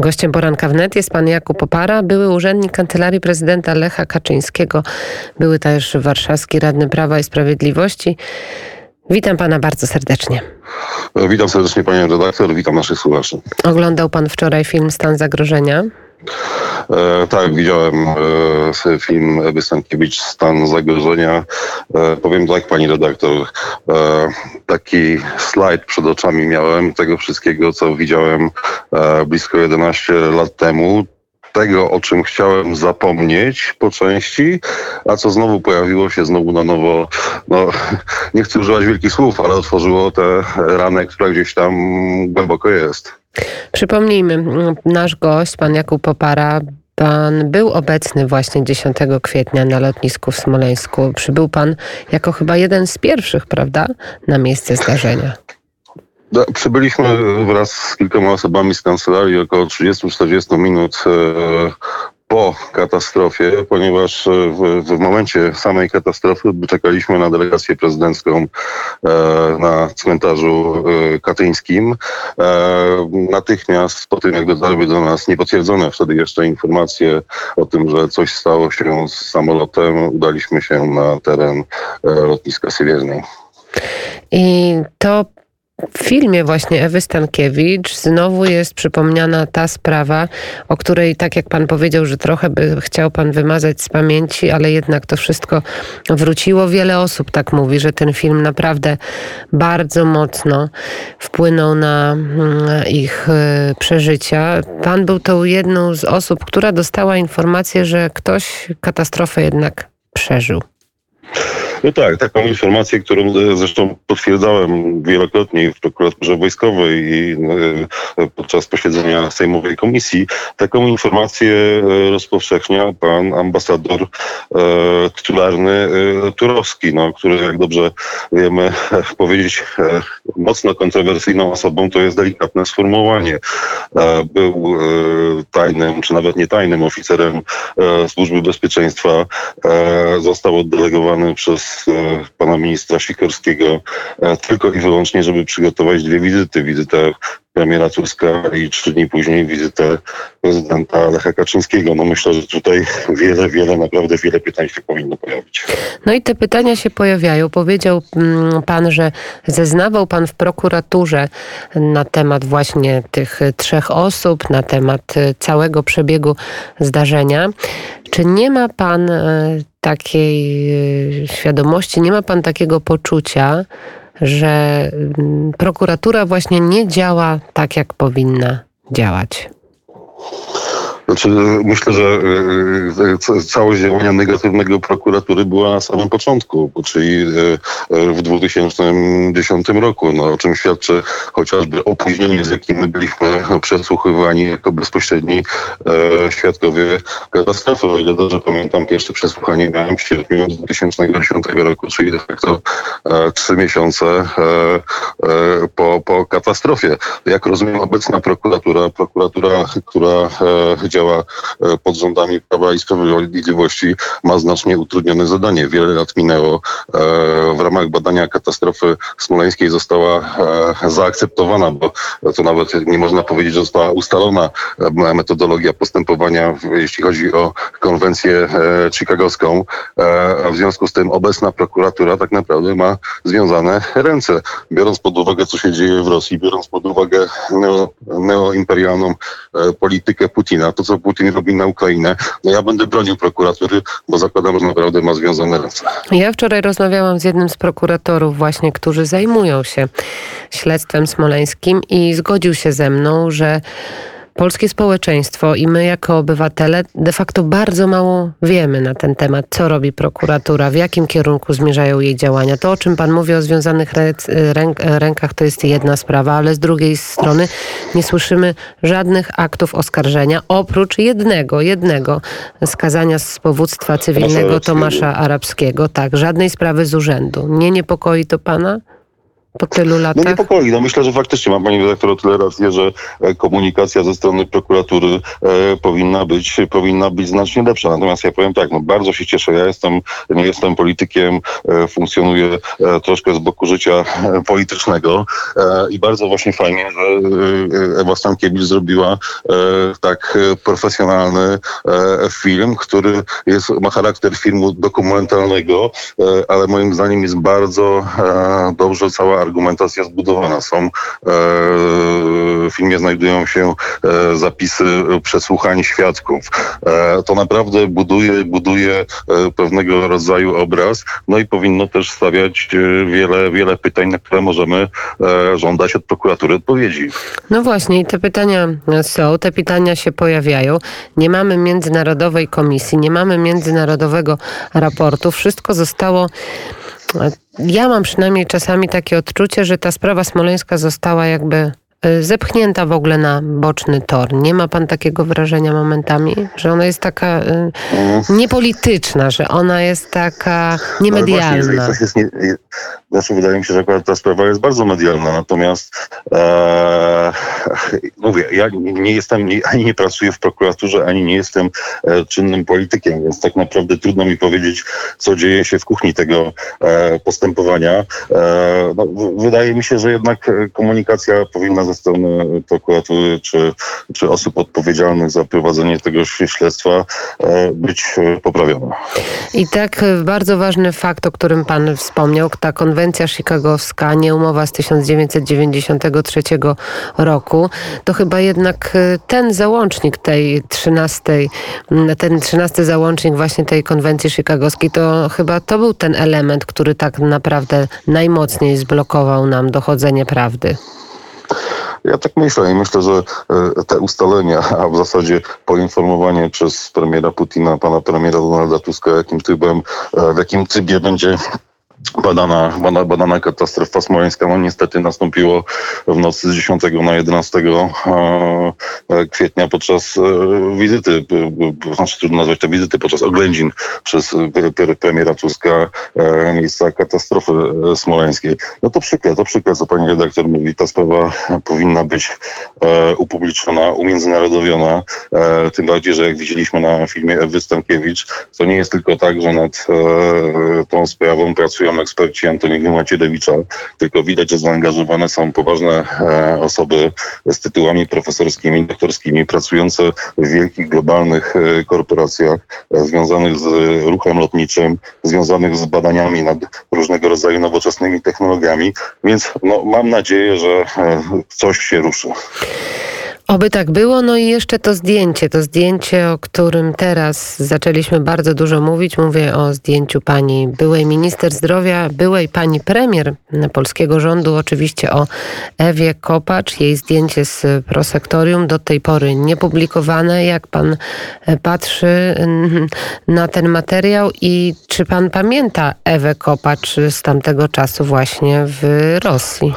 Gościem poranka wnet jest pan Jakub Popara, były urzędnik Kancelarii Prezydenta Lecha Kaczyńskiego, były też warszawski radny Prawa i Sprawiedliwości. Witam pana bardzo serdecznie. Witam serdecznie panią redaktor, witam naszych słuchaczy. Oglądał pan wczoraj film Stan zagrożenia? E, tak, widziałem e, film Ewy Stankiewicz, Stan zagrożenia. E, powiem tak, pani redaktor, e, taki slajd przed oczami miałem tego wszystkiego, co widziałem e, blisko 11 lat temu tego, o czym chciałem zapomnieć po części, a co znowu pojawiło się znowu na nowo, no nie chcę używać wielkich słów, ale otworzyło tę ranę, która gdzieś tam głęboko jest. Przypomnijmy, nasz gość, pan Jakub Popara, Pan był obecny właśnie 10 kwietnia na lotnisku w Smoleńsku. Przybył pan jako chyba jeden z pierwszych, prawda, na miejsce zdarzenia. No, przybyliśmy wraz z kilkoma osobami z kancelarii około 30-40 minut e, po katastrofie, ponieważ e, w, w momencie samej katastrofy czekaliśmy na delegację prezydencką e, na cmentarzu katyńskim. Natychmiast po tym, jak dotarły do nas niepotwierdzone wtedy jeszcze informacje o tym, że coś stało się z samolotem, udaliśmy się na teren lotniska Siewiernej. I to w filmie właśnie Ewy Stankiewicz znowu jest przypomniana ta sprawa, o której, tak jak pan powiedział, że trochę by chciał pan wymazać z pamięci, ale jednak to wszystko wróciło. Wiele osób tak mówi, że ten film naprawdę bardzo mocno wpłynął na mm, ich e, przeżycia. Pan był tą jedną z osób, która dostała informację, że ktoś katastrofę jednak przeżył. No tak, taką informację, którą e, zresztą potwierdzałem wielokrotnie w prokuraturze wojskowej i e, podczas posiedzenia Sejmowej Komisji, taką informację e, rozpowszechnia pan ambasador tytularny Turowski, no, który jak dobrze wiemy powiedzieć mocno kontrowersyjną osobą, to jest delikatne sformułowanie. Był tajnym, czy nawet nie tajnym oficerem Służby Bezpieczeństwa, został oddelegowany przez E, pana ministra Sikorskiego e, tylko i wyłącznie, żeby przygotować dwie wizyty. Wizytę premiera Tuska i trzy dni później wizytę prezydenta Lecha Kaczyńskiego. No myślę, że tutaj wiele, wiele, naprawdę wiele pytań się powinno pojawić. No i te pytania się pojawiają. Powiedział mm, pan, że zeznawał pan w prokuraturze na temat właśnie tych trzech osób, na temat e, całego przebiegu zdarzenia. Czy nie ma pan takiej świadomości, nie ma pan takiego poczucia, że mm, prokuratura właśnie nie działa tak, jak powinna działać? Znaczy, myślę, że e, e, całość działania negatywnego prokuratury była na samym początku, czyli e, w 2010 roku, no, o czym świadczy chociażby opóźnienie, z jakim my byliśmy przesłuchywani jako bezpośredni świadkowie katastrofy. O ile dobrze pamiętam, pierwsze przesłuchanie miałem w sierpniu 2010 roku, czyli de facto trzy miesiące po, po katastrofie. Jak rozumiem, obecna prokuratura, prokuratura, która działa działa e, pod rządami Prawa i Sprawiedliwości, ma znacznie utrudnione zadanie. Wiele lat minęło. E, w ramach badania katastrofy smoleńskiej została e, zaakceptowana, bo to nawet nie można powiedzieć, że została ustalona metodologia postępowania, jeśli chodzi o konwencję chicagowską. W związku z tym obecna prokuratura tak naprawdę ma związane ręce. Biorąc pod uwagę, co się dzieje w Rosji, biorąc pod uwagę neo, neoimperialną politykę Putina, to co Putin robi na Ukrainę. No ja będę bronił prokuratury, bo zakładam, że naprawdę ma związane ręce. Ja wczoraj rozmawiałam z jednym z prokuratorów właśnie, którzy zajmują się śledztwem smoleńskim i zgodził się ze mną, że polskie społeczeństwo i my jako obywatele de facto bardzo mało wiemy na ten temat, co robi prokuratura, w jakim kierunku zmierzają jej działania. To, o czym pan mówi o związanych rękach, to jest jedna sprawa, ale z drugiej strony nie słyszymy żadnych aktów oskarżenia, oprócz jednego, jednego skazania z powództwa cywilnego Tomasza Arabskiego. Tak, żadnej sprawy z urzędu. Nie niepokoi to pana? Po tylu No latach? niepokoi. No myślę, że faktycznie ma pani redaktor o tyle rację, że e, komunikacja ze strony prokuratury e, powinna być powinna być znacznie lepsza. Natomiast ja powiem tak, no bardzo się cieszę. Ja jestem, nie jestem politykiem, e, funkcjonuję e, troszkę z boku życia e, politycznego e, i bardzo właśnie fajnie, że Ewa Stankiewicz zrobiła tak profesjonalny film, który jest, ma charakter filmu dokumentalnego, ale moim zdaniem jest bardzo dobrze cała argumentacja zbudowana. Są e, w filmie znajdują się e, zapisy przesłuchań świadków. E, to naprawdę buduje, buduje pewnego rodzaju obraz, no i powinno też stawiać wiele, wiele pytań, na które możemy żądać od prokuratury odpowiedzi. No właśnie, i te pytania są, te pytania się pojawiają. Nie mamy międzynarodowej komisji, nie mamy międzynarodowego raportu. Wszystko zostało. Ja mam przynajmniej czasami takie odczucie, że ta sprawa smoleńska została jakby zepchnięta w ogóle na boczny tor. Nie ma pan takiego wrażenia momentami, że ona jest taka y, Mm. niepolityczna, że ona jest taka No właśnie, niemedialna. jeżeli coś jest nie, znaczy wydaje mi się, że akurat ta sprawa jest bardzo medialna, natomiast e, mówię, ja nie jestem, ani nie pracuję w prokuraturze, ani nie jestem e, czynnym politykiem, więc tak naprawdę trudno mi powiedzieć, co dzieje się w kuchni tego e, postępowania. E, no, wydaje mi się, że jednak e, komunikacja powinna ze strony prokuratury czy, czy osób odpowiedzialnych za prowadzenie tego śledztwa e, być e, poprawiona. I tak y, bardzo ważny fakt, o którym pan wspomniał, ta konwencja chicagowska, nie umowa z 1993 roku, to chyba jednak ten załącznik tej 13, mm, ten 13 załącznik właśnie tej konwencji chicagowskiej, to chyba to był ten element, który tak naprawdę najmocniej zblokował nam dochodzenie prawdy. Ja tak myślę i myślę, że e, te ustalenia, a w zasadzie poinformowanie przez premiera Putina, pana premiera Donalda Tuska, jakim trybem, e, w jakim trybie będzie badana, bada- badana katastrofa smoleńska, no niestety nastąpiło w nocy z 10 na 11 e, e, kwietnia podczas e, wizyty, znaczy trudno nazwać to wizyty, podczas oględzin przez pre- premiera Tuska miejsca katastrofy smoleńskiej. No to przykre, to przykre, co pani redaktor mówi. Ta sprawa powinna być upubliczniona, umiędzynarodowiona. Tym bardziej, że jak widzieliśmy na filmie Ewy Stankiewicz, to nie jest tylko tak, że nad tą sprawą pracują eksperci Antoniego Macierewicza, tylko widać, że zaangażowane są poważne e, osoby z tytułami profesorskimi, doktorskimi, pracujące w wielkich globalnych e, korporacjach e, związanych z ruchem lotniczym, związanych z badaniami nad różnego rodzaju nowoczesnymi technologiami, więc no, mam nadzieję, że coś się ruszy. Oby tak było, no i jeszcze to zdjęcie, to zdjęcie, o którym teraz zaczęliśmy bardzo dużo mówić. Mówię o zdjęciu pani byłej minister zdrowia, byłej pani premier polskiego rządu, oczywiście o Ewie Kopacz. Jej zdjęcie z prosektorium do tej pory niepublikowane. Jak pan e, patrzy mm, na ten materiał i czy pan pamięta Ewę Kopacz z tamtego czasu właśnie w Rosji?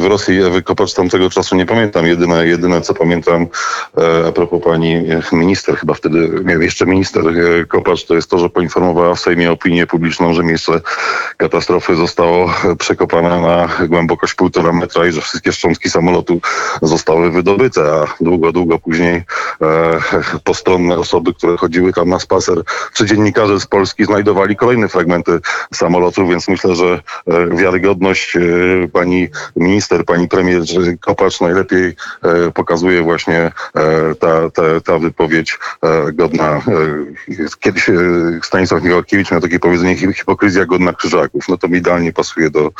W Rosji Ewy Kopacz tamtego czasu nie pamiętam. Jedyne, jedyne co pamiętam e, a propos pani e, minister, chyba wtedy, nie jeszcze minister e, Kopacz, to jest to, że poinformowała w Sejmie opinię publiczną, że miejsce katastrofy zostało przekopane na głębokość półtora metra i że wszystkie szczątki samolotu zostały wydobyte, a długo, długo później postronne osoby, które chodziły tam na spacer, czy dziennikarze z Polski znajdowali kolejne fragmenty samolotu, więc myślę, że wiarygodność e, pani minister, pani premier Kopacz najlepiej e, pokazuje właśnie e, ta, ta, ta wypowiedź e, godna. Kiedyś Stanisław Michałkiewicz miał takie powiedzenie hi- hipokryzja godna krzyżaków. No to mi idealnie pasuje do,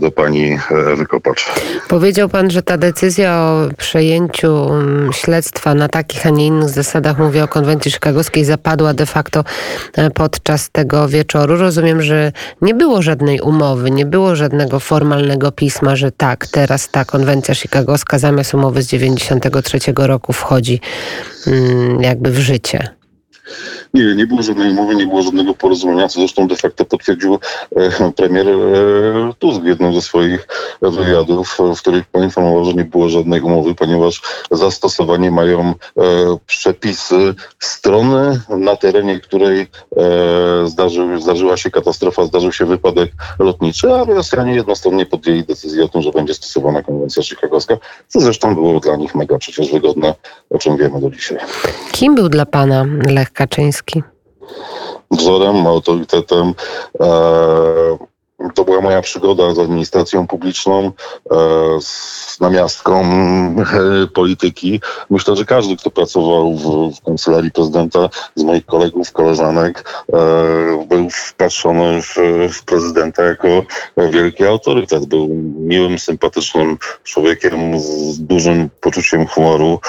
do pani Ewy Kopacz. Powiedział pan, że ta decyzja o przejęciu mm, śledztwa na takich, a nie innych zasadach, mówię o konwencji chicagowskiej, zapadła de facto podczas tego wieczoru. Rozumiem, że nie było żadnej umowy, nie było żadnego formalnego pisma, że tak, teraz ta konwencja chicagowska zamiast umowy z 93 roku wchodzi mm, jakby w życie. Nie, nie było żadnej umowy, nie było żadnego porozumienia, co zresztą de facto potwierdził e, premier e, Tusk w jednym ze swoich wywiadów, w których poinformował, że nie było żadnej umowy, ponieważ zastosowanie mają e, przepisy strony, na terenie której zdarzył, zdarzyła się katastrofa, zdarzył się wypadek lotniczy, a Rosjanie jednostronnie podjęli decyzję o tym, że będzie stosowana konwencja chicagowska, co zresztą było dla nich mega przecież wygodne, o czym wiemy do dzisiaj. Kim był dla pana Lech Kaczyński? Wzorem, autorytetem. E, to była moja przygoda z administracją publiczną, e, z namiastką e, polityki. Myślę, że każdy, kto pracował w, w kancelarii prezydenta, z moich kolegów, koleżanek, e, był wpatrzony w, w prezydenta jako wielki autorytet. Był miłym, sympatycznym człowiekiem z dużym poczuciem humoru.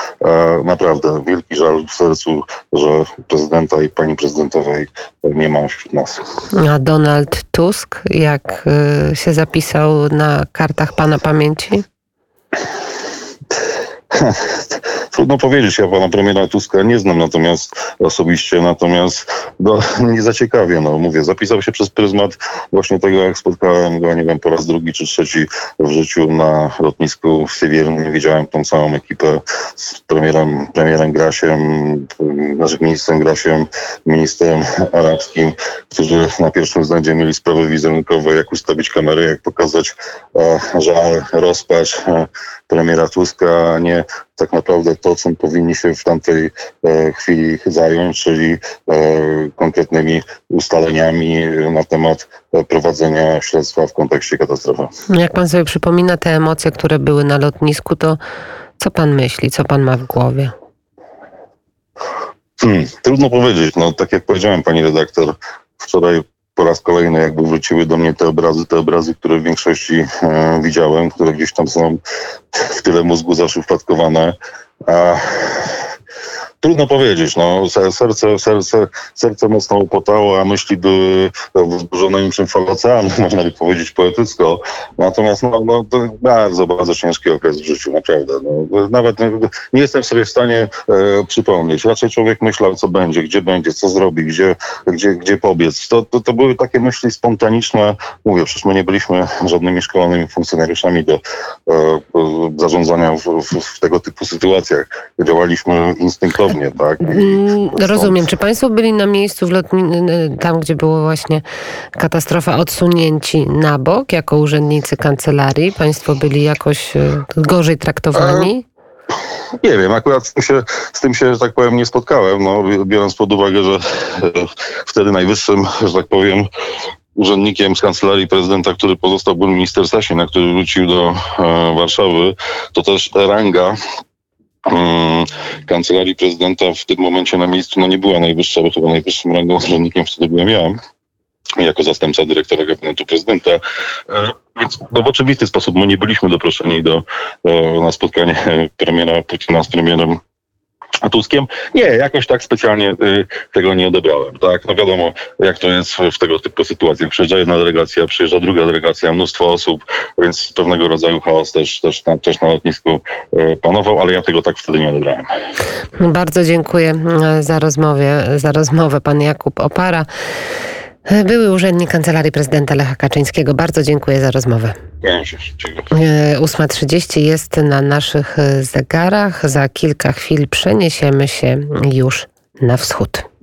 Naprawdę wielki żal w sercu, że prezydenta i pani prezydentowej nie ma wśród nas. A Donald Tusk, jak y, się zapisał na kartach pana pamięci? Trudno powiedzieć, ja pana premiera Tuska nie znam natomiast osobiście, natomiast no, nie zaciekawie, no mówię, zapisał się przez pryzmat właśnie tego, jak spotkałem go, nie wiem, po raz drugi czy trzeci w życiu na lotnisku w Sywiernie. Widziałem tą całą ekipę z premierem, premierem Grasiem, naszym ministrem Grasiem, ministrem arabskim, którzy na pierwszym względzie mieli sprawy wizerunkowe, jak ustawić kamery, jak pokazać e, żal, rozpacz e, premiera Tuska, a nie tak naprawdę to, czym powinni się w tamtej e, chwili zająć, czyli e, konkretnymi ustaleniami na temat e, prowadzenia śledztwa w kontekście katastrofy. Jak pan sobie przypomina te emocje, które były na lotnisku, to co pan myśli, co pan ma w głowie? Hmm, trudno powiedzieć. No, tak jak powiedziałem, pani redaktor, wczoraj po raz kolejny jakby wróciły do mnie te obrazy, te obrazy, które w większości e, widziałem, które gdzieś tam są w tyle mózgu zaszyfratkowane. A Trudno powiedzieć, no, serce, serce, serce mocno upotało, a myśli były wzburzone niczym fal oceanu, można by powiedzieć poetycko. Natomiast no, no, to bardzo, bardzo ciężki okres w życiu, naprawdę. No, nawet nie, nie jestem sobie w stanie e, przypomnieć. Raczej człowiek myślał, co będzie, gdzie będzie, co zrobi, gdzie, gdzie, gdzie pobiec. To, to, to były takie myśli spontaniczne. Mówię, przecież my nie byliśmy żadnymi szkolonymi funkcjonariuszami do e, zarządzania w, w, w tego typu sytuacjach. Działaliśmy instynktownie tak? Mm, rozumiem. Czy Państwo byli na miejscu w lotni- tam, gdzie była właśnie katastrofa, odsunięci na bok jako urzędnicy kancelarii? Państwo byli jakoś e, gorzej traktowani? E, nie wiem, akurat z tym, się, z tym się, że tak powiem, nie spotkałem, no, biorąc pod uwagę, że wtedy najwyższym, że tak powiem, urzędnikiem z kancelarii prezydenta, który pozostał był minister Sasin, na który wrócił do e, Warszawy, to też ranga kancelarii prezydenta w tym momencie na miejscu no nie była najwyższa, bo chyba najwyższym rangą urzędnikiem wtedy byłem ja jako zastępca dyrektora gabinetu prezydenta. E, więc no, w oczywisty sposób my nie byliśmy doproszeni do, e, na spotkanie premiera Putina z premierem Tuskiem? Nie, jakoś tak specjalnie y, tego nie odebrałem. Tak, no wiadomo, jak to jest w tego typu sytuacjach. Przyjeżdża jedna delegacja, przyjeżdża druga delegacja, mnóstwo osób, więc pewnego rodzaju chaos też, też, na, też na lotnisku y, panował, ale ja tego tak wtedy nie odebrałem. Bardzo dziękuję y, za rozmowę, za rozmowę pan Jakub Opara. Były urzędnik Kancelarii Prezydenta Lecha Kaczyńskiego. Bardzo dziękuję za rozmowę. 8.30 jest na naszych zegarach. Za kilka chwil przeniesiemy się już na wschód.